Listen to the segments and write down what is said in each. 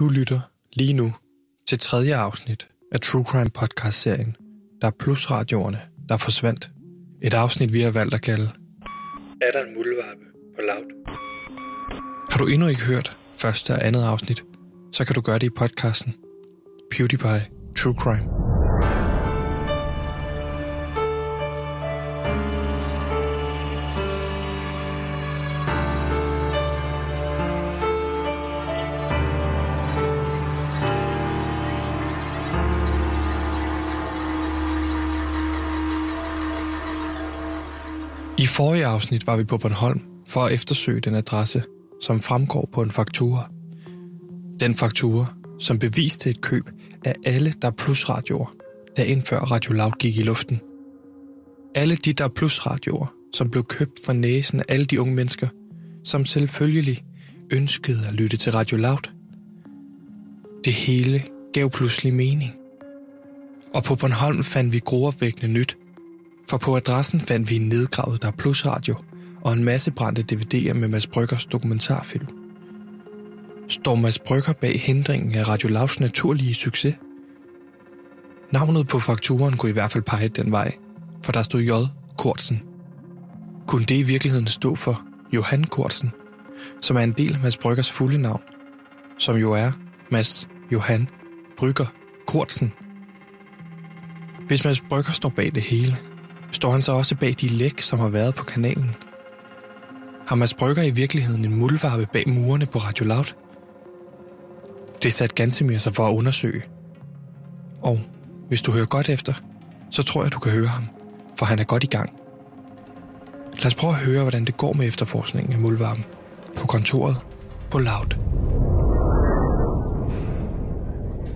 Du lytter lige nu til tredje afsnit af True Crime Podcast-serien, der er plusradioerne, der forsvandt. Et afsnit, vi har valgt at kalde Er der en muldvarpe på laut? Har du endnu ikke hørt første og andet afsnit, så kan du gøre det i podcasten PewDiePie True Crime. Forrige afsnit var vi på Bornholm for at eftersøge den adresse, som fremgår på en faktura. Den faktura, som beviste et køb af alle der plusradioer, der indfør Radio Loud gik i luften. Alle de der plusradioer, som blev købt for næsen af alle de unge mennesker, som selvfølgelig ønskede at lytte til Radio Loud. Det hele gav pludselig mening. Og på Bornholm fandt vi groopvækkende nyt, for på adressen fandt vi en nedgravet der plusradio og en masse brændte DVD'er med Mads Bryggers dokumentarfilm. Står Mads Brygger bag hindringen af Radio Lavs naturlige succes? Navnet på fakturen kunne i hvert fald pege den vej, for der stod J. Kortsen. Kunne det i virkeligheden stå for Johan Kortsen, som er en del af Mads Bryggers fulde navn, som jo er Mads Johan Brygger Kortsen. Hvis Mads Brygger står bag det hele, står han så også bag de læk, som har været på kanalen. Har Mads Brygger i virkeligheden en muldvarpe bag murene på Radio Loud? Det satte Gansimir sig for at undersøge. Og hvis du hører godt efter, så tror jeg, du kan høre ham, for han er godt i gang. Lad os prøve at høre, hvordan det går med efterforskningen af muldvarpen på kontoret på Loud.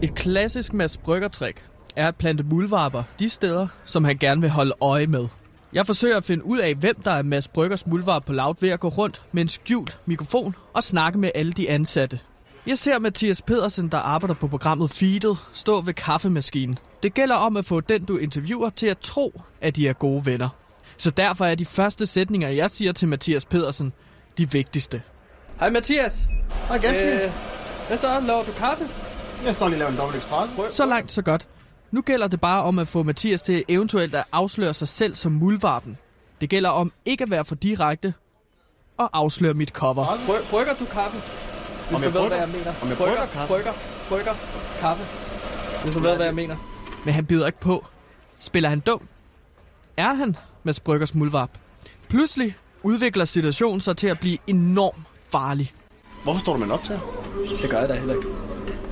Et klassisk Mads Brygger-trick er at plante muldvarper de steder, som han gerne vil holde øje med. Jeg forsøger at finde ud af, hvem der er Mads Bryggers muldvarp på Loud ved at gå rundt med en skjult mikrofon og snakke med alle de ansatte. Jeg ser Mathias Pedersen, der arbejder på programmet Feedet, stå ved kaffemaskinen. Det gælder om at få den, du interviewer, til at tro, at de er gode venner. Så derfor er de første sætninger, jeg siger til Mathias Pedersen, de vigtigste. Hej Mathias. Hej Gansmir. Øh, hvad så? Laver du kaffe? Jeg står lige og laver en dobbelt espresso. Så langt, så godt. Nu gælder det bare om at få Mathias til eventuelt at afsløre sig selv som muldvarpen. Det gælder om ikke at være for direkte og afsløre mit cover. Bry- brygger du kaffe? Hvis Om du jeg ved, brygger? hvad jeg mener. Om jeg brygger, brygger kaffe? Brygger, brygger, kaffe. Hvis du ved, hvad jeg mener. Men han bider ikke på. Spiller han dum? Er han Mads Bryggers muldvarp? Pludselig udvikler situationen sig til at blive enormt farlig. Hvorfor står du med en optager? Det gør jeg da heller ikke.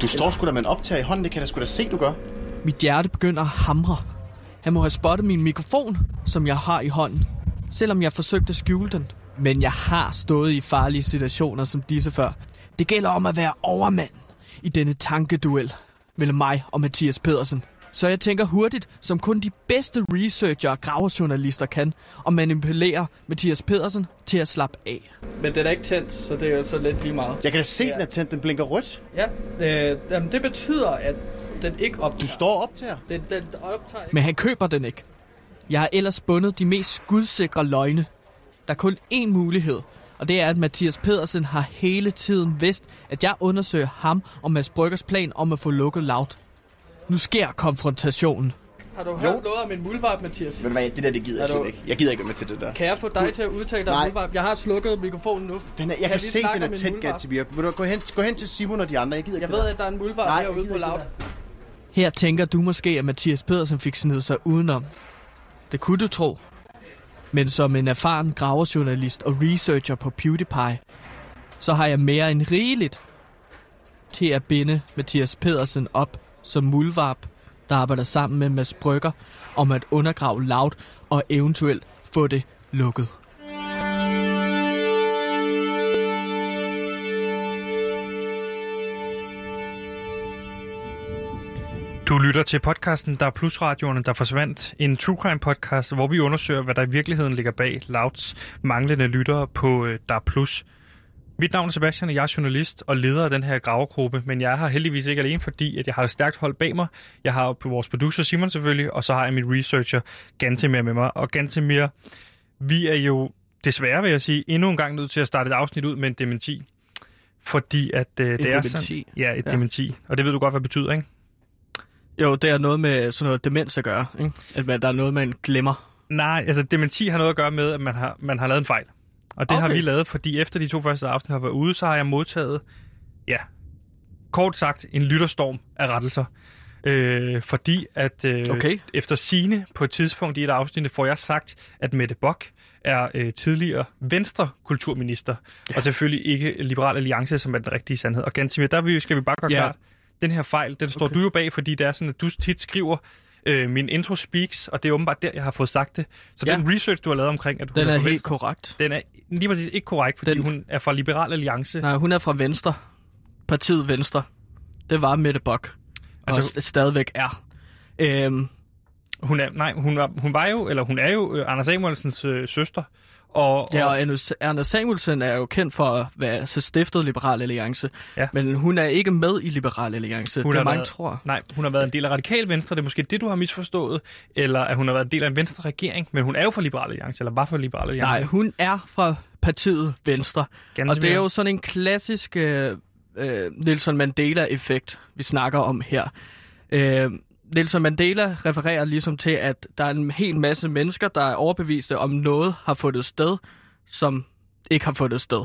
Du står sgu da med en optager i hånden, det kan jeg da sgu da se, du gør. Mit hjerte begynder at hamre. Han må have spottet min mikrofon, som jeg har i hånden. Selvom jeg forsøgte at skjule den. Men jeg har stået i farlige situationer som disse før. Det gælder om at være overmand i denne tankeduel mellem mig og Mathias Pedersen. Så jeg tænker hurtigt, som kun de bedste researcher og gravejournalister kan, og manipulere Mathias Pedersen til at slappe af. Men den er ikke tændt, så det er så lidt lige meget. Jeg kan da se, Ja. den er tændt, den blinker rødt. Ja, øh, jamen det betyder, at den ikke optager. Du står og optager. Den, den optager Men han køber den ikke. Jeg har ellers bundet de mest skudsikre løgne. Der er kun én mulighed, og det er, at Mathias Pedersen har hele tiden vidst, at jeg undersøger ham og Mads Bryggers plan om at få lukket Loud. Nu sker konfrontationen. Har du hørt noget om en muldvarp, Mathias? Ved du hvad, det der, det gider Er jeg slet du- ikke. Jeg gider ikke være med til det der. Kan jeg få dig til at udtale dig om? Jeg har slukket mikrofonen nu. Den er, jeg Kan kan, vi se, den er tæt? Gatsby. Vil du gå hen, gå hen til Simon og de andre? Jeg gider ikke Jeg ved, at der er en jeg herude på ikke Loud. det her tænker du måske, at Mathias Pedersen fik snedet sig udenom. Det kunne du tro. Men som en erfaren gravejournalist og researcher på PewDiePie, så har jeg mere end rigeligt til at binde Mathias Pedersen op som mulvarp, der arbejder sammen med Mads Brygger om at undergrave Loud og eventuelt få det lukket. Du lytter til podcasten Der er plusradioerne, der forsvandt. En true crime podcast, hvor vi undersøger, hvad der i virkeligheden ligger bag Louds manglende lyttere på øh, Der er plus. Mit navn er Sebastian, og jeg er journalist og leder af den her gravergruppe, men jeg er her heldigvis ikke alene, fordi at jeg har et stærkt hold bag mig. Jeg har på vores producer Simon selvfølgelig, og så har jeg min researcher Gantemir med mig. Og Gantemir, vi er jo desværre, vil jeg sige, endnu en gang nødt til at starte et afsnit ud med en dementi. fordi at øh, det er dementi. sådan... Ja, et ja. dementi. Og det ved du godt, hvad det betyder, ikke? Jo, det er noget med sådan noget demens at gøre, ikke? At man, der er noget, man glemmer. Nej, altså dementi har noget at gøre med, at man har, man har lavet en fejl. Og det okay. har vi lavet, fordi efter de to første afsnit har været ude, så har jeg modtaget, ja, kort sagt, en lytterstorm af rettelser. Øh, fordi at øh, Okay. efter sine på et tidspunkt i et afsnit, får jeg sagt, at Mette Bock er øh, tidligere venstre kulturminister, ja. og selvfølgelig ikke Liberal Alliance, som er den rigtige sandhed. Og Gantimir, der skal vi bare gøre Ja. klart, den her fejl, den står Okay. du jo bag, fordi det er sådan, at du tit skriver øh, min intro speaks, og det er åbenbart der, jeg har fået sagt det. Så Ja. den research, du har lavet omkring, at hun Den er fra helt Venstre, korrekt. den er lige præcis ikke korrekt, fordi Den- hun er fra Liberal Alliance. Nej, hun er fra Venstre. Partiet Venstre. Det var Mette Bock. Og Altså- altså, stadigvæk er. Øhm, Hun er, nej, hun, er, hun var jo, eller hun er jo øh, Anders Samuelsens øh, søster. Og, ja, og, Erna Samuelsen er jo kendt for at være så stiftet Liberal Alliance. Ja. Men hun er ikke med i Liberal Alliance. Hun det har mange været- tror. Nej, hun har været en del af Radikal Venstre, det er måske det, du har misforstået. Eller at hun har været en del af en venstre regering, men hun er jo fra Liberal Alliance, eller var fra Liberal Alliance. Nej, hun er fra partiet Venstre. Ganske Og det er jo sådan en klassisk øh, øh, Nelson Mandela-effekt, vi snakker om her. Øh, Nelson Mandela refererer ligesom til, at der er en hel masse mennesker, der er overbeviste om noget har fundet sted, som ikke har fundet sted.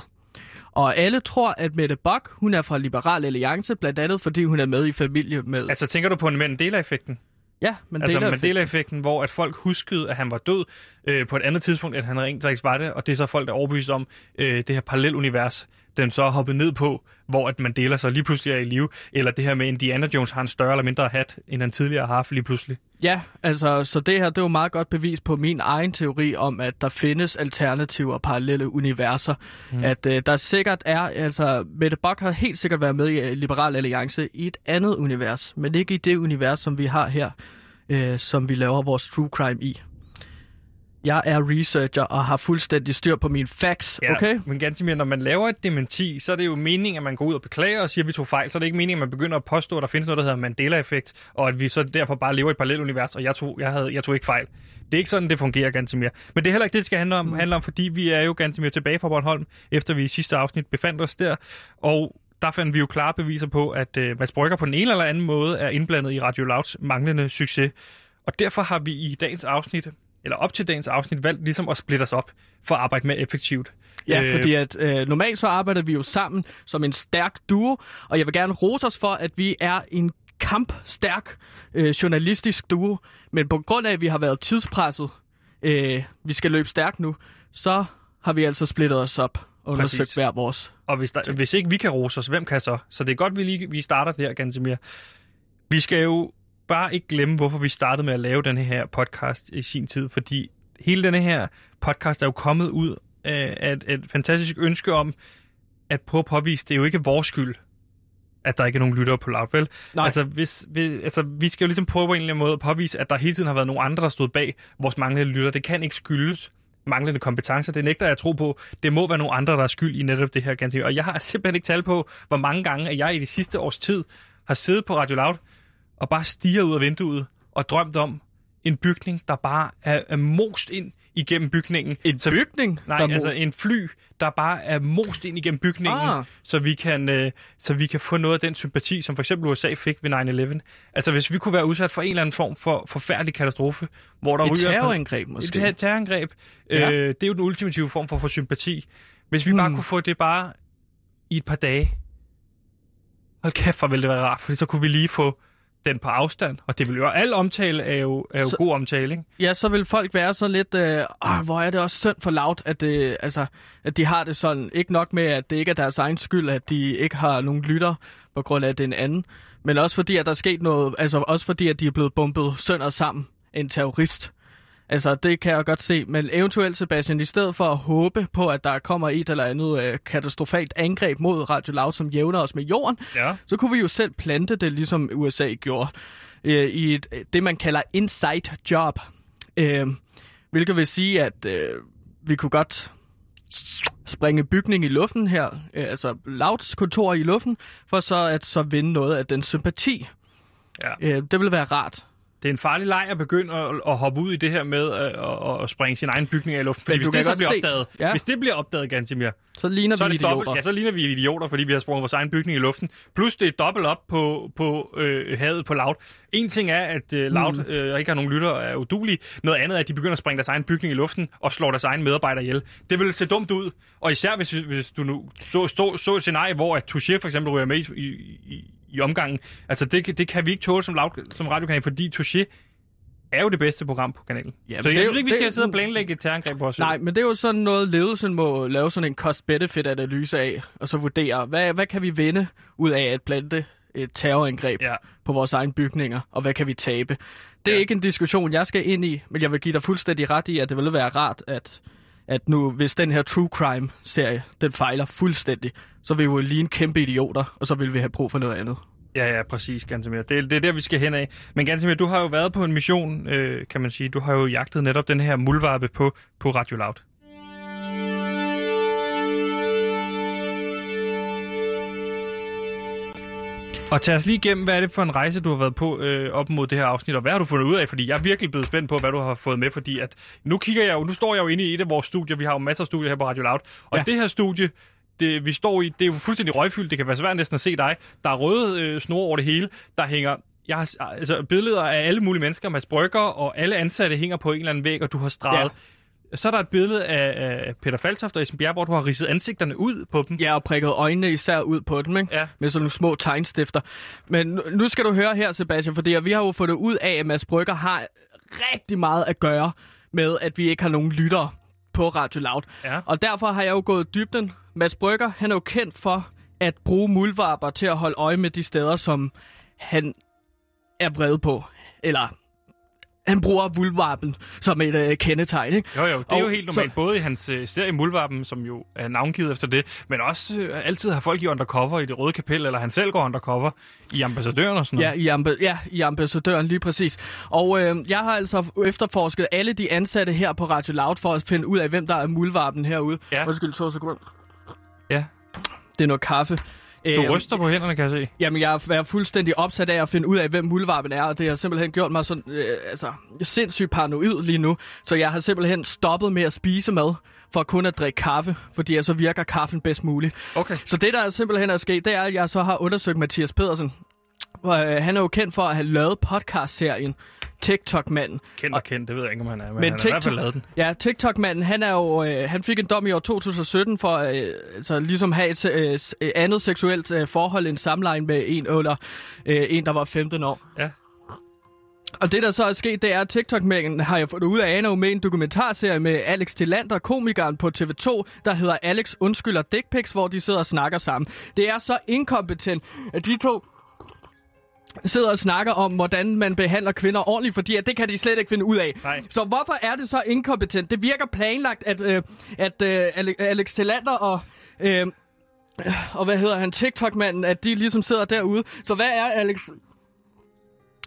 Og alle tror, at Mette Bock, hun er fra Liberal Alliance, blandt andet fordi hun er med i familie med... Altså, tænker du på en Mandela-effekten? ja, Mandela Altså Mandela-effekten, hvor at folk huskede, at han var død øh, på et andet tidspunkt, end han rent faktisk var det, og det er så folk, der er overbevist om øh, det her parallelunivers, den så er hoppet ned på, hvor at Mandela så lige pludselig er i live, eller det her med Indiana Jones har en større eller mindre hat, end han tidligere har haft lige pludselig. Ja, altså, så det her det er jo meget godt bevis på min egen teori om, at der findes alternative og parallelle universer. Mm. At øh, der sikkert er, altså, Mette Bock har helt sikkert været med i øh, Liberal Alliance i et andet univers, men ikke i det univers, som vi har her, øh, som vi laver vores true crime i. Jeg er researcher og har fuldstændig styr på mine facts, Ja, okay? Men ganske mere, når man laver et dementi, så er det jo meningen, at man går ud og beklager og siger, at vi tog fejl. Så er det ikke meningen, at man begynder at påstå, at der findes noget, der hedder Mandela-effekt, og at vi så derfor bare lever i et parallelt univers, og jeg tog, jeg, havde, jeg tog ikke fejl. Det er ikke sådan, det fungerer, ganske mere. Men det er heller ikke det, det skal handle om, mm. handle om fordi vi er jo ganske mere tilbage fra Bornholm, efter vi i sidste afsnit befandt os der. Og der fandt vi jo klare beviser på, at uh, Mads Brygger på den ene eller anden måde er indblandet i Radio Louds manglende succes. Og derfor har vi i dagens afsnit, eller op til dagens afsnit, valgt ligesom at splitte os op for at arbejde mere effektivt. Ja, Øh, fordi at øh, normalt så arbejder vi jo sammen som en stærk duo, og jeg vil gerne rose os for, at vi er en kampstærk øh, journalistisk duo. Men på grund af, at vi har været tidspresset, øh, vi skal løbe stærkt nu, så har vi altså splittet os op og undersøgt Præcis. hver vores. Og hvis, der, hvis ikke vi kan rose os, hvem kan så? Så det er godt, vi lige vi starter der, Gantemir. Vi skal jo bare ikke glemme, hvorfor vi startede med at lave den her podcast i sin tid, fordi hele denne her podcast er jo kommet ud af et, et fantastisk ønske om at prøve at påvise, det er jo ikke vores skyld, at der ikke er nogen lyttere på Loud, vel? Nej. Altså, hvis, vi, altså, vi skal jo ligesom prøve på en eller anden måde at påvise, at der hele tiden har været nogle andre, der stod bag vores manglende lytter. Det kan ikke skyldes manglende kompetencer. Det nægter jeg at tro på. Det må være nogle andre, der er skyld i netop det her. Ganske. Og jeg har simpelthen ikke tal på, hvor mange gange, at jeg i de sidste års tid har siddet på Radio Loud og bare stiger ud af vinduet og drømt om en bygning, der bare er, er most ind igennem bygningen. En Så- bygning? Nej, der er altså most- en fly, der bare er most ind igennem bygningen, Ah. så, vi kan, øh, så vi kan få noget af den sympati, som for eksempel USA fik ved 9-11. Altså hvis vi kunne være udsat for en eller anden form for forfærdelig katastrofe, hvor der et ryger... terrorangreb Et måske. ter- terrorangreb. Ja. Øh, det er jo den ultimative form for, for sympati. Hvis vi hmm. bare kunne få det bare i et par dage. Hold kæft, hvor ville det være rart, for så kunne vi lige få den på afstand. Og det vil jo al omtale er jo, er jo Så- god omtale, ikke? Ja, så vil folk være så lidt, øh, ah, hvor er det også synd for lavt, at, øh, altså, at de har det sådan, ikke nok med, at det ikke er deres egen skyld, at de ikke har nogen lytter på grund af, at det er en anden, men også fordi, at der er sket noget, altså også fordi, at de er blevet bumpet sønder sammen en terrorist. Altså, det kan jeg godt se, men eventuelt, Sebastian, i stedet for at håbe på, at der kommer et eller andet øh, katastrofalt angreb mod Radio Loud, som jævner os med jorden, Ja. så kunne vi jo selv plante det, ligesom USA gjorde, øh, i et, det, man kalder inside job. Øh, hvilket vil sige, at øh, vi kunne godt springe bygning i luften her, øh, altså Louds kontor i luften, for så at så vinde noget af den sympati. Ja. Øh, det ville være rart. Det er en farlig leg at begynde at, at hoppe ud i det her med at, at, springe sin egen bygning af i luften. Fordi hvis det så bliver se- opdaget, Ja. hvis det bliver opdaget, Gantimir, Så ligner så vi idioter. dobbelt, ja, så ligner vi idioter, fordi vi har sprunget vores egen bygning i luften. Plus det er dobbelt op på, på øh, havet på Loud. En ting er, at øh, Loud Mm. øh, ikke har nogen lytter er udulige. Noget andet er, at de begynder at springe deres egen bygning i luften og slår deres egen medarbejdere ihjel. Det vil se dumt ud. Og især hvis, hvis du nu så, så, så et scenarie, hvor at Touché for eksempel ryger med i, i, i, omgangen. Altså det, det kan vi ikke tåle som, Loud, som radiokanal, fordi Touché er jo det bedste program på kanalen. Jamen, så det jeg synes ikke, vi det- skal sidde og planlægge et terrorangreb på os. Nej, men det er jo sådan noget, ledelsen må lave sådan en cost-benefit-analyse af, og så vurdere, hvad, hvad kan vi vinde ud af at plante et terrorangreb Ja. på vores egne bygninger, og hvad kan vi tabe? Det er Ja. ikke en diskussion, jeg skal ind i, men jeg vil give dig fuldstændig ret i, at det ville være rart, at, at nu, hvis den her true crime-serie, den fejler fuldstændig, så vil vi jo lige en kæmpe idioter, og så vil vi have brug for noget andet. Ja, ja, præcis, Gantemir. Det, det er der, vi skal hen af. Men Gantemir, du har jo været på en mission, øh, kan man sige. Du har jo jagtet netop den her mulvarpe på, på Radio Loud. Og tag os lige igennem, hvad er det for en rejse, du har været på øh, op mod det her afsnit, og hvad har du fundet ud af? Fordi jeg er virkelig blevet spændt på, hvad du har fået med, fordi at nu kigger jeg jo, nu står jeg jo inde i et af vores studier, vi har jo masser af studier her på Radio Loud, og Ja. det her studie, det, vi står i, det er jo fuldstændig røgfyldt, det kan være svært næsten at se dig. Der er røde øh, snore over det hele, der hænger jeg har, altså, billeder af alle mulige mennesker, Mads Brygger, og alle ansatte hænger på en eller anden væg, og du har streget. Ja. Så er der et billede af, af Peter Faltoft og Esben hvor du har ridset ansigterne ud på dem. Ja, og prikket øjnene især ud på dem, ikke? Ja. Med sådan nogle små tegnstifter. Men nu- nu skal du høre her, Sebastian, fordi vi har jo fundet ud af, at Mads Brygger har rigtig meget at gøre med, at vi ikke har nogen lyttere på Radio Loud. Ja. Og derfor har jeg jo gået dybden. Mads Brygger, han er jo kendt for at bruge muldvarper til at holde øje med de steder, som han er vred på. Eller han bruger muldvarpen som et øh, kendetegn, ikke? Jo, jo, det er Og jo helt normalt. så- Både i hans øh, serie Muldvarpen, som jo er navngivet efter det, men også øh, altid har folk i undercover i det røde kapel, eller han selv går undercover i ambassadøren og sådan Ja, noget. i, ambe- ja, i ambassadøren lige præcis. Og øh, jeg har altså efterforsket alle de ansatte her på Radio Loud for at finde ud af, hvem der er muldvarpen herude. Ja. Undskyld, to sekunder. Ja. Det er noget kaffe. Du Øhm, ryster på hænderne, kan jeg se. Jamen, jeg er fuldstændig opsat af at finde ud af, hvem muldvarpen er, og det har simpelthen gjort mig sådan, øh, altså, sindssygt paranoid lige nu. Så jeg har simpelthen stoppet med at spise mad, for kun at drikke kaffe, fordi så virker kaffen bedst muligt. Okay. Så det, der simpelthen er sket, det er, at jeg så har undersøgt Mathias Pedersen. Og, øh, han er jo kendt for at have lavet podcast-serien TikTok-manden. Kendt og kendt, det ved jeg ikke, om han er, men, Men han har i hvert fald lavet den. Ja, TikTok-manden, han er jo, øh, han fik en dom i år 2017 for øh, altså, ligesom have et øh, øh, andet seksuelt øh, forhold end samleje med en eller øh, en, der var 15 år. Ja. Og det, der så er sket, det er, at TikTok-manden har jeg fået ud af, jo med en dokumentarserie med Alex Tillander, komikeren på TV2, der hedder Alex Undskylder Dick Pics, hvor de sidder og snakker sammen. Det er så inkompetent, at de to sidder og snakker om, hvordan man behandler kvinder ordentligt, fordi at det kan de slet ikke finde ud af. Nej. Så hvorfor er det så inkompetent? Det virker planlagt, at, øh, at øh, Ale- Alex Tillander og... Øh, og hvad hedder han, TikTok-manden, at de ligesom sidder derude. Så hvad er Alex...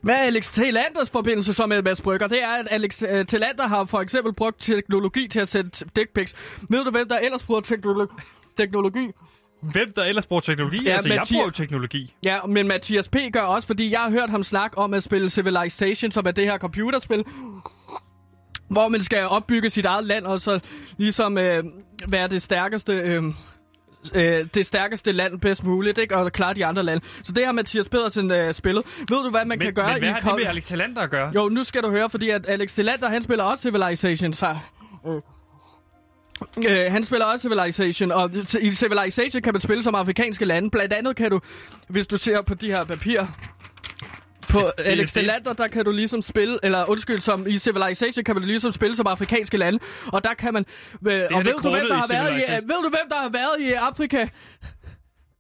Hvad er Alex Tillanders forbindelse så med Mads Brygger? Det er, at Alex uh, Tillander har for eksempel brugt teknologi til at sende dick pics. Ved du, hvem der ellers bruger teknologi? teknologi? Hvem der ellers bruger teknologi? Ja, altså, jeg Mathias- bruger jo teknologi. Ja, men Mathias P. gør også, fordi jeg har hørt ham snakke om at spille Civilization, som er det her computerspil, hvor man skal opbygge sit eget land, og så ligesom øh, være det stærkeste... Øh, øh, det stærkeste land bedst muligt, ikke? Og klare de andre lande. Så det har Mathias Pedersen øh, spillet. Ved du, hvad man Men, kan gøre men hvad i... har det med Alex Talander at gøre? Jo, nu skal du høre, fordi at Alex Tillander, han spiller også Civilization, så... Øh. Øh, han spiller også Civilization, og i Civilization kan man spille som afrikanske lande. Blandt andet kan du, hvis du ser på de her papirer, på Alex Tillander, der kan du ligesom spille, eller undskyld, som i Civilization kan man ligesom spille som afrikanske lande, og der kan man... Øh, og det ved du, hvem der har været i, ved du, hvem der har været i Afrika?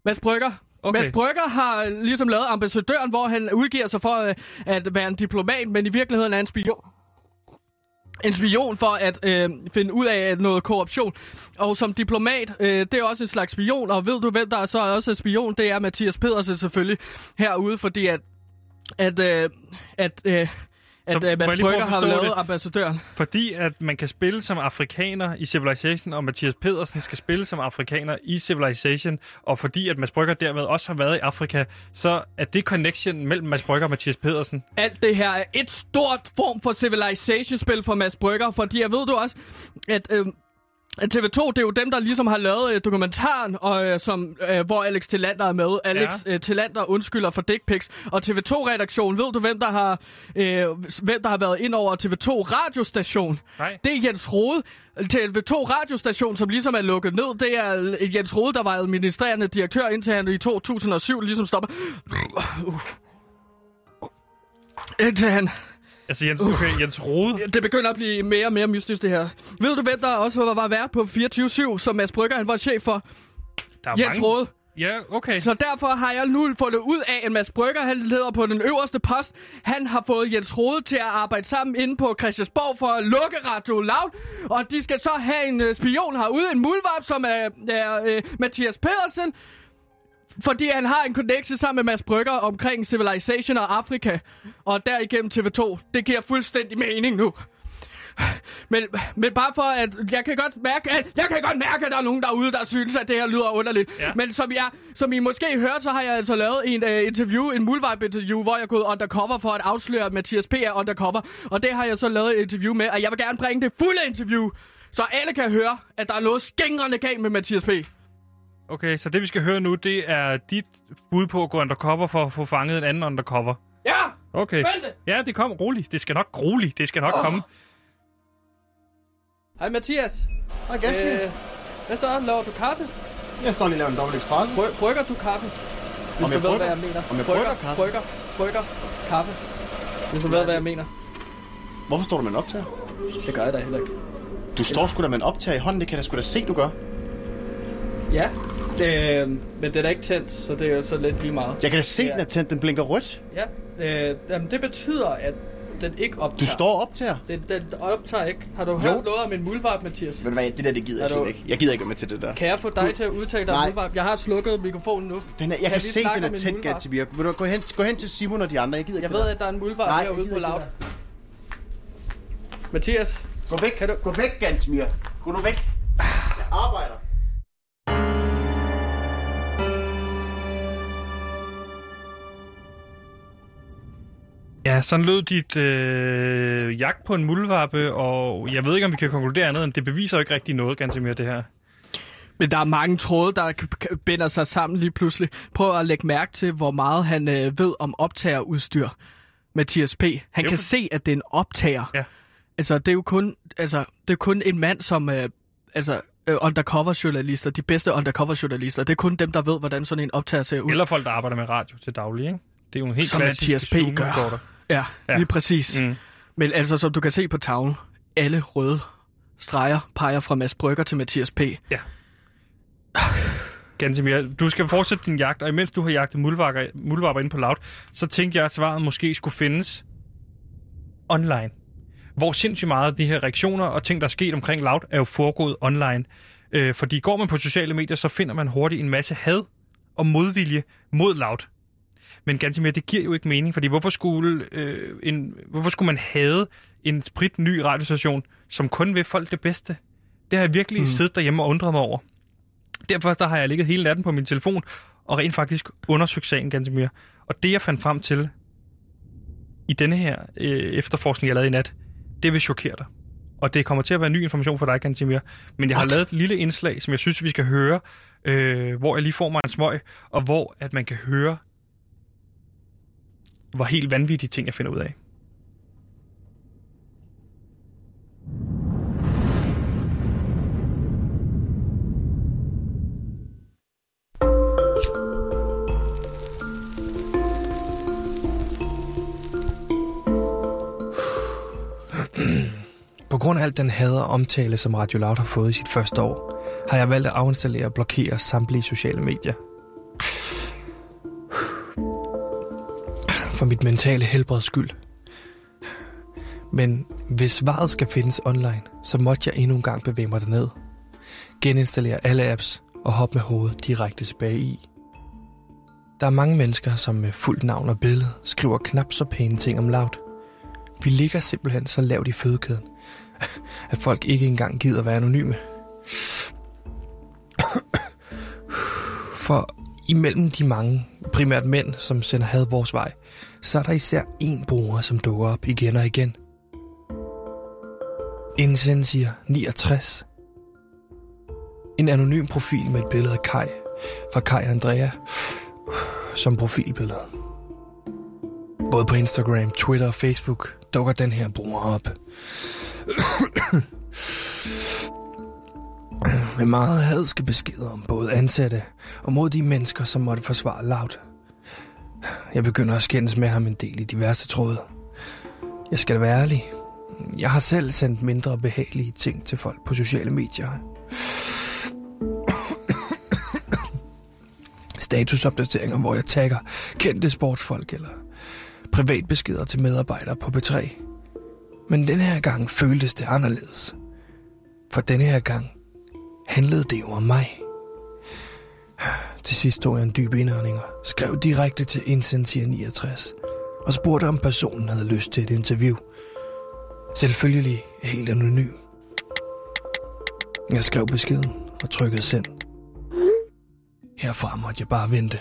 Mads Brygger. Okay. Mads Brygger har ligesom lavet ambassadøren, hvor han udgiver sig for øh, at være en diplomat, men i virkeligheden er en spion. En spion for at øh, finde ud af noget korruption. Og som diplomat, øh, det er også en slags spion. Og ved du, hvem der er så også er spion? Det er Mathias Pedersen selvfølgelig herude, fordi at, at, øh, at, øh, at Så jeg Mads Brygger har lavet det? ambassadøren. Fordi at man kan spille som afrikaner i Civilization, og Mathias Pedersen skal spille som afrikaner i Civilization, og fordi at Mads Brygger dermed også har været i Afrika, så er det connection mellem Mads Brygger og Mathias Pedersen. Alt det her er et stort form for civilization-spil for Mads Brygger, fordi jeg ved du også, at... Øh, at TV2, det er jo dem, der ligesom har lavet øh, dokumentaren, og, øh, som, øh, hvor Alex Tillander er med. Alex Ja. øh, Tillander undskylder for dick pics. Og TV2-redaktionen, ved du, hvem der har, øh, hvem der har været ind over TV2-radiostation? Nej. Det er Jens Rode. TV2-radiostation, som ligesom er lukket ned, det er øh, Jens Rode, der var administrerende direktør indtil han i 2007 ligesom stopper. Indtil han Altså Jens, okay, Jens Rode. det begynder at blive mere og mere mystisk, det her. Ved du, hvem der også var, var vært på 24-7, som Mads Brygger han var chef for? Der er Jens mange... Rode. Ja, okay. Så derfor har jeg nu fundet ud af, at Mads Brygger, han leder på den øverste post. Han har fået Jens Rode til at arbejde sammen inde på Christiansborg for at lukke Radio Loud. Og de skal så have en øh, spion herude, en mulvarp, som er, er øh, Mathias Pedersen. Fordi han har en connection sammen med Mads Brygger omkring Civilization og Afrika. Og derigennem TV2. Det giver fuldstændig mening nu. Men, men bare for at... Jeg kan godt mærke, at, jeg kan godt mærke, at der er nogen derude, der synes, at det her lyder underligt. Ja. Men som, jeg, som I måske hørte, så har jeg altså lavet en uh, interview, en mulvibe-interview, hvor jeg er gået undercover for at afsløre, at Mathias P. er undercover. Og det har jeg så lavet et interview med, og jeg vil gerne bringe det fulde interview, så alle kan høre, at der er noget skængrende galt med Mathias P. Okay, så det vi skal høre nu, det er dit bud på at gå undercover for at få fanget en anden undercover. Ja! Okay. Vent det! Ja, det kom roligt. Det skal nok roligt. Det skal nok oh. komme. Hej Mathias. Hej, ganske. Øh, hvad så? Laver du kaffe? Jeg står lige og laver en dobbelt espresso. Bry- brygger du kaffe? Hvis Om du jeg ved, brygger? hvad jeg mener. Om jeg brygger, brygger kaffe? Brygger, brygger, kaffe. Hvis du ved, hvad jeg mener. Hvorfor står du med en optager? Det gør jeg da heller ikke. Du står sgu da med en optager i hånden, det kan jeg da sgu da se, du gør. Ja, øh, men det er ikke tændt, så det er så lidt lige meget. Jeg kan da se, Ja. den er tændt, den blinker rødt. Ja, øh, jamen, det betyder, at den ikke optager. Du står og optager. Den, den optager ikke. Har du hørt noget om en mulvarp, Mathias? Du hvad, det der, det gider jeg du- slet ikke. Jeg gider ikke med til det der. Kan jeg få dig til at udtale dig om mulvarp? Jeg har slukket mikrofonen nu. Den er, jeg kan, vi se, den er muldvarp? Gatsby. Vil du gå hen, gå hen til Simon og de andre? Jeg gider ikke Jeg ved, der. at der er en mulvarp jeg herude på det Mathias, Gå væk, Kan du- gå væk, Gansmir. Gå nu væk. Jeg arbejder. Ja, sådan lød dit øh, jagt på en muldvarpe, og jeg ved ikke, om vi kan konkludere andet, end det beviser jo ikke rigtig noget, ganske mere det her. Men der er mange tråde, der binder sig sammen lige pludselig. Prøv at lægge mærke til, hvor meget han øh, ved om optagerudstyr. Mathias P. Han Jo, kan se, at det er en optager. Ja. Altså, det er jo kun, altså, det er kun en mand, som... Øh, altså, øh, undercover-journalister, de bedste undercover-journalister, det er kun dem, der ved, hvordan sådan en optager ser ud. Eller folk, der arbejder med radio til daglig, ikke? Det er jo en helt Som klassisk Mathias P. gør. Ja, Ja. ja, lige præcis. Mm. Men altså, som du kan se på tavlen, alle røde streger peger fra Mads Brygger til Mathias P. Gansimir, du skal fortsætte din jagt, og imens du har jagtet muldvarper, muldvarper inde på Loud, så tænkte jeg, at svaret måske skulle findes online. Hvor sindssygt meget af de her reaktioner og ting, der er sket omkring Loud, er jo foregået online. Øh, fordi går man på sociale medier, så finder man hurtigt en masse had og modvilje mod Loud. Men ganske mere, det giver jo ikke mening, fordi hvorfor skulle, øh, en, hvorfor skulle man have en sprit ny radiostation, som kun vil folk det bedste? Det har jeg virkelig mm. siddet derhjemme og undret mig over. Derfor der har jeg ligget hele natten på min telefon og rent faktisk undersøgt sagen ganske mere. Og det jeg fandt frem til i denne her øh, efterforskning, jeg lavede i nat, det vil chokere dig. Og det kommer til at være ny information for dig, Gansimir. Men jeg har What? lavet et lille indslag, som jeg synes, vi skal høre, øh, hvor jeg lige får mig en smøg, og hvor at man kan høre, hvor helt vanvittige ting, jeg finder ud af. På grund af alt den hader omtale, som Radio Loud har fået i sit første år, har jeg valgt at afinstallere og blokere samtlige sociale medier. For mit mentale helbreds skyld. Men hvis svaret skal findes online, så måtte jeg endnu en gang bevæge mig derned. Geninstallere alle apps og hoppe med hovedet direkte tilbage i. Der er mange mennesker, som med fuldt navn og billede skriver knap så pæne ting om Loud. Vi ligger simpelthen så lavt i fødekæden, at folk ikke engang gider være anonyme. For imellem de mange, primært mænd, som sender had vores vej, så er der især en bruger, som dukker op igen og igen. Indsend siger 69. En anonym profil med et billede af Kai fra Kai Andrea som profilbillede. Både på Instagram, Twitter og Facebook dukker den her bruger op. Med meget hadske beskeder om både ansatte og mod de mennesker, som måtte forsvare Loud. Jeg begynder at skændes med ham en del i diverse tråde. Jeg skal være ærlig. Jeg har selv sendt mindre behagelige ting til folk på sociale medier. Statusopdateringer, hvor jeg tagger kendte sportsfolk eller privatbeskeder til medarbejdere på B3. Men den her gang føltes det anderledes. For denne her gang handlede det jo om mig. Til sidst tog jeg en dyb indånding og skrev direkte til Incentia 69 og spurgte, om personen havde lyst til et interview. Selvfølgelig helt anonym. Jeg skrev beskeden og trykkede send. Herfra måtte jeg bare vente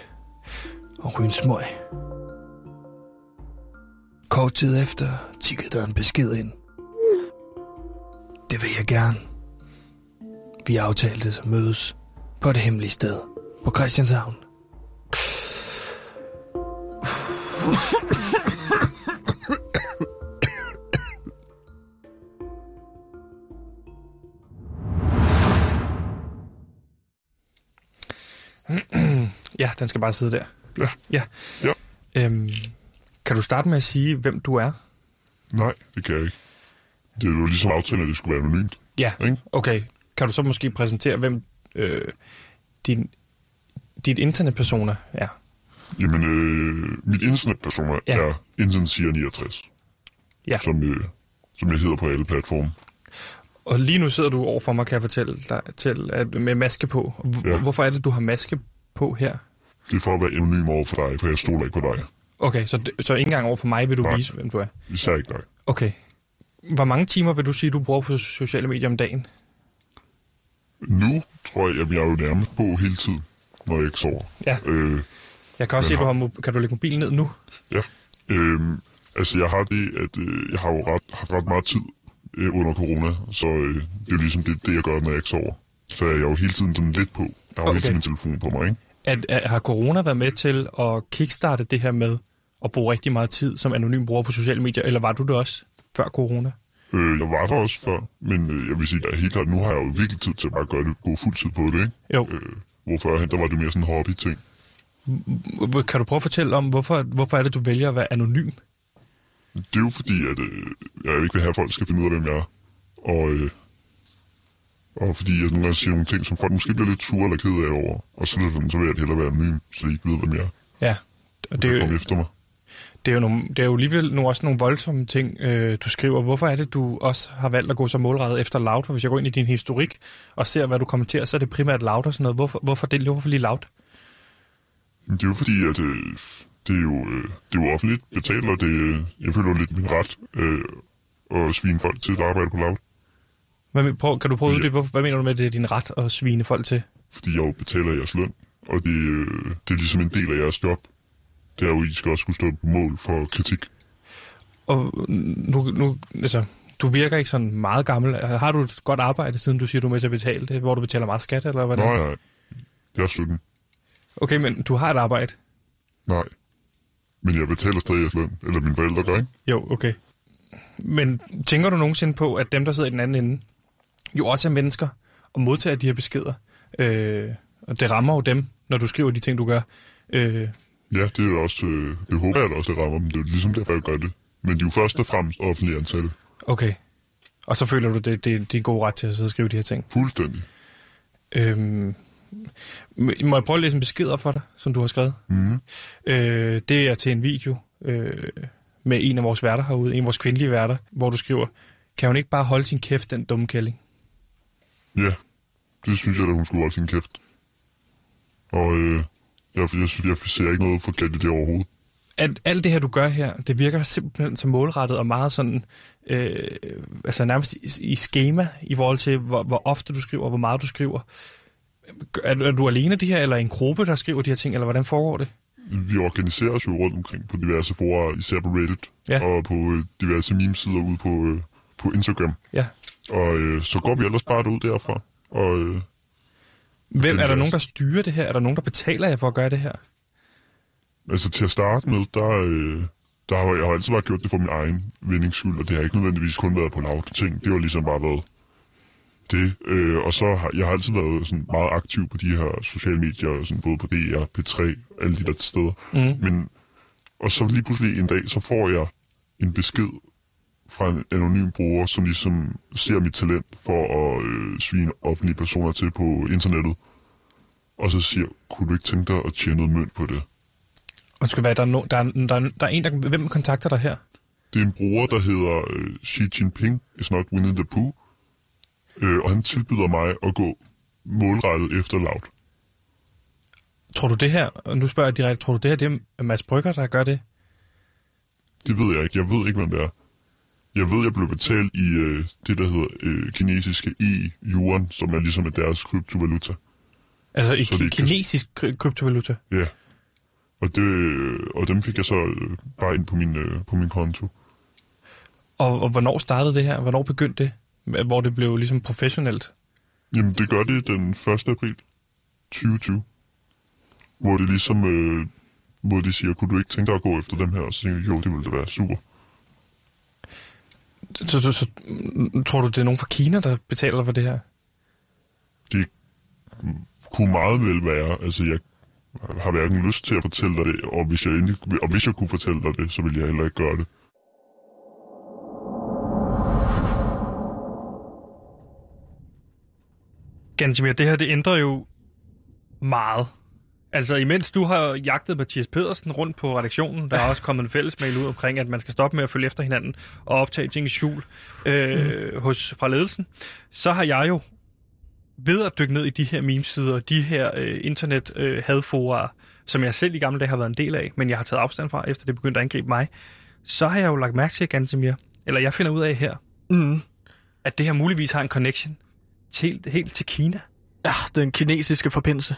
og ryge en smøg. Kort tid efter tikkede der en besked ind. Det vil jeg gerne. Vi aftalte at mødes på det hemmelige sted på Christianshavn. ja, den skal bare sidde der. Ja. Ja. Ja. Øhm, kan du starte med at sige, hvem du er? Nej, det kan jeg ikke. Det er jo ligesom aftalen, at det skulle være anonymt. Ja, Ikke? okay. Kan du så måske præsentere, hvem øh, din, dit internetpersoner er? Jamen, øh, mit internetpersoner Ja. er Intensier69, Ja. som, øh, som jeg hedder på alle platforme. Og lige nu sidder du over for mig, kan jeg fortælle dig, til, at, med maske på. H- Ja. Hvorfor er det, du har maske på her? Det er for at være anonym over for dig, for jeg stoler ikke på dig. Okay, så, så ikke engang over for mig vil du Nej. vise, hvem du er? Især ikke dig. Okay. Hvor mange timer vil du sige, du bruger på sociale medier om dagen? Nu tror jeg, at jeg er jo nærmest på hele tiden, når jeg ikke sover. Ja. Øh, Jeg kan også se, du har, mo- kan du lægge mobilen ned nu? ja. Øh, altså, jeg har det, at øh, jeg har jo ret, haft ret meget tid øh, under corona, så øh, det er jo ligesom det, det, jeg gør, når jeg ikke sover. Så er jeg jo hele tiden sådan lidt på. Jeg har jo Okay. hele tiden min telefon på mig, ikke? At, at, har corona været med til at kickstarte det her med at bruge rigtig meget tid som anonym bruger på sociale medier, eller var du det også før corona? Øh, jeg var der også før, men øh, jeg vil sige, at helt klart, nu har jeg jo virkelig tid til at bare gøre det, gå fuld tid på det, ikke? Jo. Øh, hvorfor der var det mere sådan en hobby-ting. Hvor- Kan du prøve at fortælle om, hvorfor, hvorfor er det, du vælger at være anonym? Det er jo fordi, at øh, jeg ikke vil have, at folk skal finde ud af, hvem jeg er. Og, øh, og fordi jeg nogle gange siger nogle ting, som folk måske bliver lidt sure eller ked af over. Og så, det så vil jeg hellere være anonym, så de ikke ved, hvem jeg er. Ja, og det Det er, kommer jo, efter mig. Det er jo, nogle, det er jo alligevel nogle, også nogle voldsomme ting, øh, du skriver. Hvorfor er det, du også har valgt at gå så målrettet efter Loud? For hvis jeg går ind i din historik og ser, hvad du kommenterer, så er det primært Loud og sådan noget. Hvorfor, hvorfor, det, hvorfor lige Loud? Det er jo fordi, at øh, det, er jo, øh, det er jo offentligt betalt, og det, øh, jeg føler lidt min ret øh, at svine folk til at arbejde på lav. Hvad, men- prøv, kan du prøve Ja. hvorfor- hvad mener du med, at det er din ret at svine folk til? Fordi jeg jo betaler jeres løn, og det, øh, det er ligesom en del af jeres job. Det er jo, I skal også skulle stå på mål for kritik. Og nu, nu, altså, du virker ikke sådan meget gammel. Har du et godt arbejde, siden du siger, du er med til at betale det, hvor du betaler meget skat, eller hvad Nej, nej. Jeg er 17. Okay, men du har et arbejde. Nej. Men jeg betaler stadig jeres løn. Eller mine forældre gør, ikke? Jo, okay. Men tænker du nogensinde på, at dem, der sidder i den anden ende, jo også er mennesker og modtager de her beskeder? Øh, og det rammer jo dem, når du skriver de ting, du gør. Øh, Ja, det er også... Øh, det håber jeg da også, det rammer dem. Det er jo ligesom derfor, jeg gør det. Men de er jo først og fremmest offentlige ansatte. okay. Og så føler du, det, det, det er en god ret til at sidde og skrive de her ting. Fuldstændig. Øhm, må jeg prøve at læse en besked op for dig, som du har skrevet? Mm. Øh, det er til en video øh, med en af vores værter herude, en af vores kvindelige værter, hvor du skriver, kan hun ikke bare holde sin kæft, den dumme kælling? Ja, det synes jeg, at hun skulle holde sin kæft. Og øh, jeg, jeg, synes, jeg ser ikke noget forkert i det overhovedet. at alt det her, du gør her, det virker simpelthen så målrettet og meget sådan, øh, altså nærmest i, i schema i forhold til, hvor, hvor ofte du skriver, hvor meget du skriver. Er, du- er du alene det her, eller en gruppe, der skriver de her ting, eller hvordan foregår det? Vi organiserer os jo rundt omkring på diverse forer, især på Reddit, Ja. og på øh, diverse memesider ude på, øh, på Instagram. Ja. Og øh, så går vi ellers bare ud derfra. Og øh, Hvem, er er der nogen, der styrer det her? Er der nogen, der betaler jer for at gøre det her? altså til at starte med, der, øh, der har jeg har altid bare gjort det for min egen vindings skyld, og det har ikke nødvendigvis kun været på lavt ting. Det har ligesom bare været det. Øh, og så har jeg har altid været sådan meget aktiv på de her sociale medier, sådan både på DR, P3, alle de der steder. Mm. Men, og så lige pludselig en dag, så får jeg en besked fra en anonym bruger, som ligesom ser mit talent for at øh, svine offentlige personer til på internettet. Og så siger, kunne du ikke tænke dig at tjene noget mønt på det? Og skal være, der, er no, der, er, der, er, der er en, der... Hvem kontakter dig her? Det er en bruger, der hedder øh, Xi Jinping is not winning the poo. Øh, og han tilbyder mig at gå målrettet efter Loud. Tror du det her, og nu spørger jeg direkte, tror du det her, det er Mads Brygger, der gør det? Det ved jeg ikke. Jeg ved ikke, hvem det er. Jeg ved, jeg blev betalt i øh, det, der hedder øh, kinesiske e-yuan, som er ligesom er deres kryptovaluta. Altså i kan- kinesisk kry- kryptovaluta? Ja. Og, det, og dem fik jeg så øh, bare ind på min, øh, på min konto. Og, og hvornår startede det her? Hvornår begyndte det? Hvor det blev ligesom professionelt? Jamen, det gør det den 1. april 2020. Hvor det ligesom, øh, hvor de siger, kunne du ikke tænke dig at gå efter dem her? Og så tænkte jeg, jo, det ville da være super. Så, så, så tror du, det er nogen fra Kina, der betaler for det her? Det kunne meget vel være, altså jeg har hverken lyst til at fortælle dig det, og hvis jeg, endelig, og hvis jeg kunne fortælle dig det, så ville jeg heller ikke gøre det. Gansimir, det her det ændrer jo meget. Altså, imens du har jagtet Mathias Pedersen rundt på redaktionen, der er også kommet en fællesmail ud omkring, at man skal stoppe med at følge efter hinanden og optage ting i skjul øh, mm. hos, fra ledelsen, så har jeg jo ved at dykke ned i de her memesider, de her øh, internet øh, som jeg selv i gamle dage har været en del af, men jeg har taget afstand fra, efter det begyndte at angribe mig, så har jeg jo lagt mærke til, Gansimir, eller jeg finder ud af her, Mm. at det her muligvis har en connection til, helt til Kina. Ja, den kinesiske forbindelse.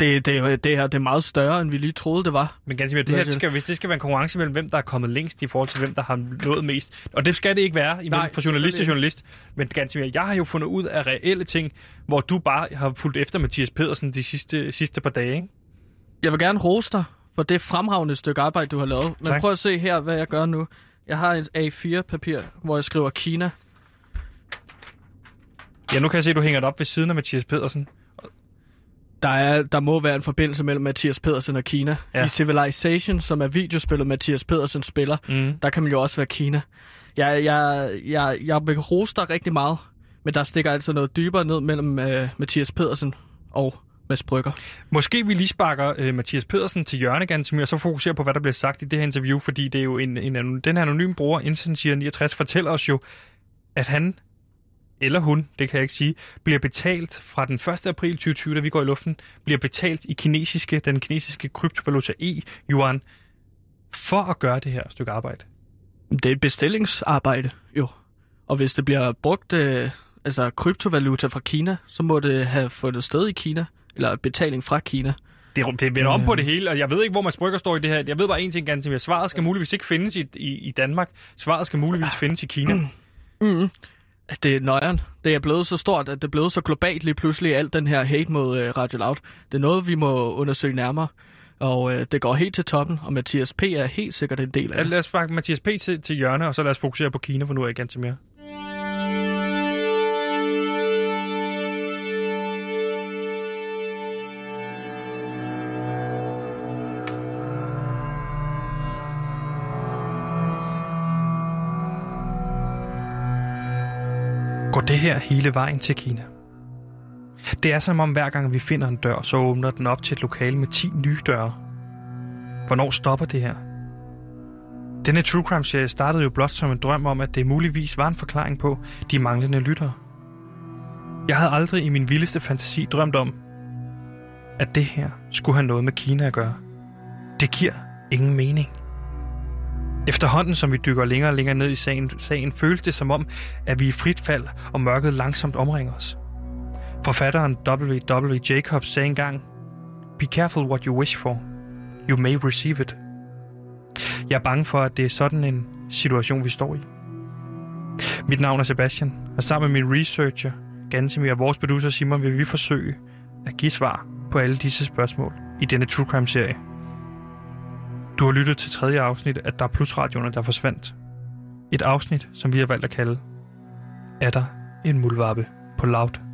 Det, det, det, her, det er meget større, end vi lige troede, det var. Men ganske mere, det her siger skal, hvis det skal være en konkurrence mellem, hvem der er kommet længst i forhold til, hvem der har nået mest. Og det skal det ikke være imellem Nej, fra journalist til journalist. Men ganske mere, jeg har jo fundet ud af reelle ting, hvor du bare har fulgt efter Mathias Pedersen de sidste, sidste par dage. Ikke? Jeg vil gerne rose dig for det fremragende stykke arbejde, du har lavet. Men Tak. prøv at se her, hvad jeg gør nu. Jeg har et A4-papir, hvor jeg skriver Kina. Ja, nu kan jeg se, at du hænger det op ved siden af Mathias Pedersen. Der, er, der må være en forbindelse mellem Mathias Pedersen og Kina. Ja. I Civilization, som er videospillet, Mathias Pedersen spiller, Mm. der kan man jo også være Kina. Jeg, jeg, jeg, jeg vil rose dig rigtig meget, men der stikker altså noget dybere ned mellem uh, Mathias Pedersen og Mads Brygger. Måske vi lige sparker øh, Mathias Pedersen til hjørne, Gansimir, og så fokuserer på, hvad der bliver sagt i det her interview, fordi det er jo en, en, anon- den her anonyme bruger, Insensier 69, fortæller os jo, at han, eller hun, det kan jeg ikke sige, bliver betalt fra den 1. april 2020, da vi går i luften, bliver betalt i kinesiske, den kinesiske kryptovaluta e-yuan, for at gøre det her stykke arbejde. Det er et bestillingsarbejde, jo. Og hvis det bliver brugt, øh, altså kryptovaluta fra Kina, så må det have fundet sted i Kina, eller betaling fra Kina. Det, det vender om på det hele, og jeg ved ikke, hvor Mads Brygger står i det her. Jeg ved bare en ting, Gansimir. Svaret skal muligvis ikke findes i, i, i Danmark. Svaret skal muligvis findes i Kina. Mm at Det er nøjeren. Det er blevet så stort, at det er blevet så globalt lige pludselig, alt den her hate mod øh, Radio Loud. Det er noget, vi må undersøge nærmere. Og øh, det går helt til toppen, og Mathias P. er helt sikkert en del af Ja, det. lad os sparke Mathias P. til, til hjørne, og så lad os fokusere på Kina for nu af igen til mere. Det her hele vejen til Kina? Det er som om hver gang vi finder en dør, så åbner den op til et lokale med 10 nye døre. Hvornår stopper det her? Denne True Crime-serie startede jo blot som en drøm om, at det muligvis var en forklaring på de manglende lyttere. Jeg havde aldrig i min vildeste fantasi drømt om, at det her skulle have noget med Kina at gøre. Det giver ingen mening. Efterhånden som vi dykker længere og længere ned i sagen, sagen føles det som om, at vi er i frit fald, og mørket langsomt omringer os. Forfatteren W.W. Jacobs sagde engang, Be careful what you wish for. You may receive it. Jeg er bange for, at det er sådan en situation, vi står i. Mit navn er Sebastian, og sammen med min researcher, Gansimir og vores producer Simon, vil vi forsøge at give svar på alle disse spørgsmål i denne True Crime-serie. Du har lyttet til tredje afsnit af Der Plus radioerne, der forsvandt. Et afsnit, som vi har valgt at kalde Er der en muldvarpe på Loud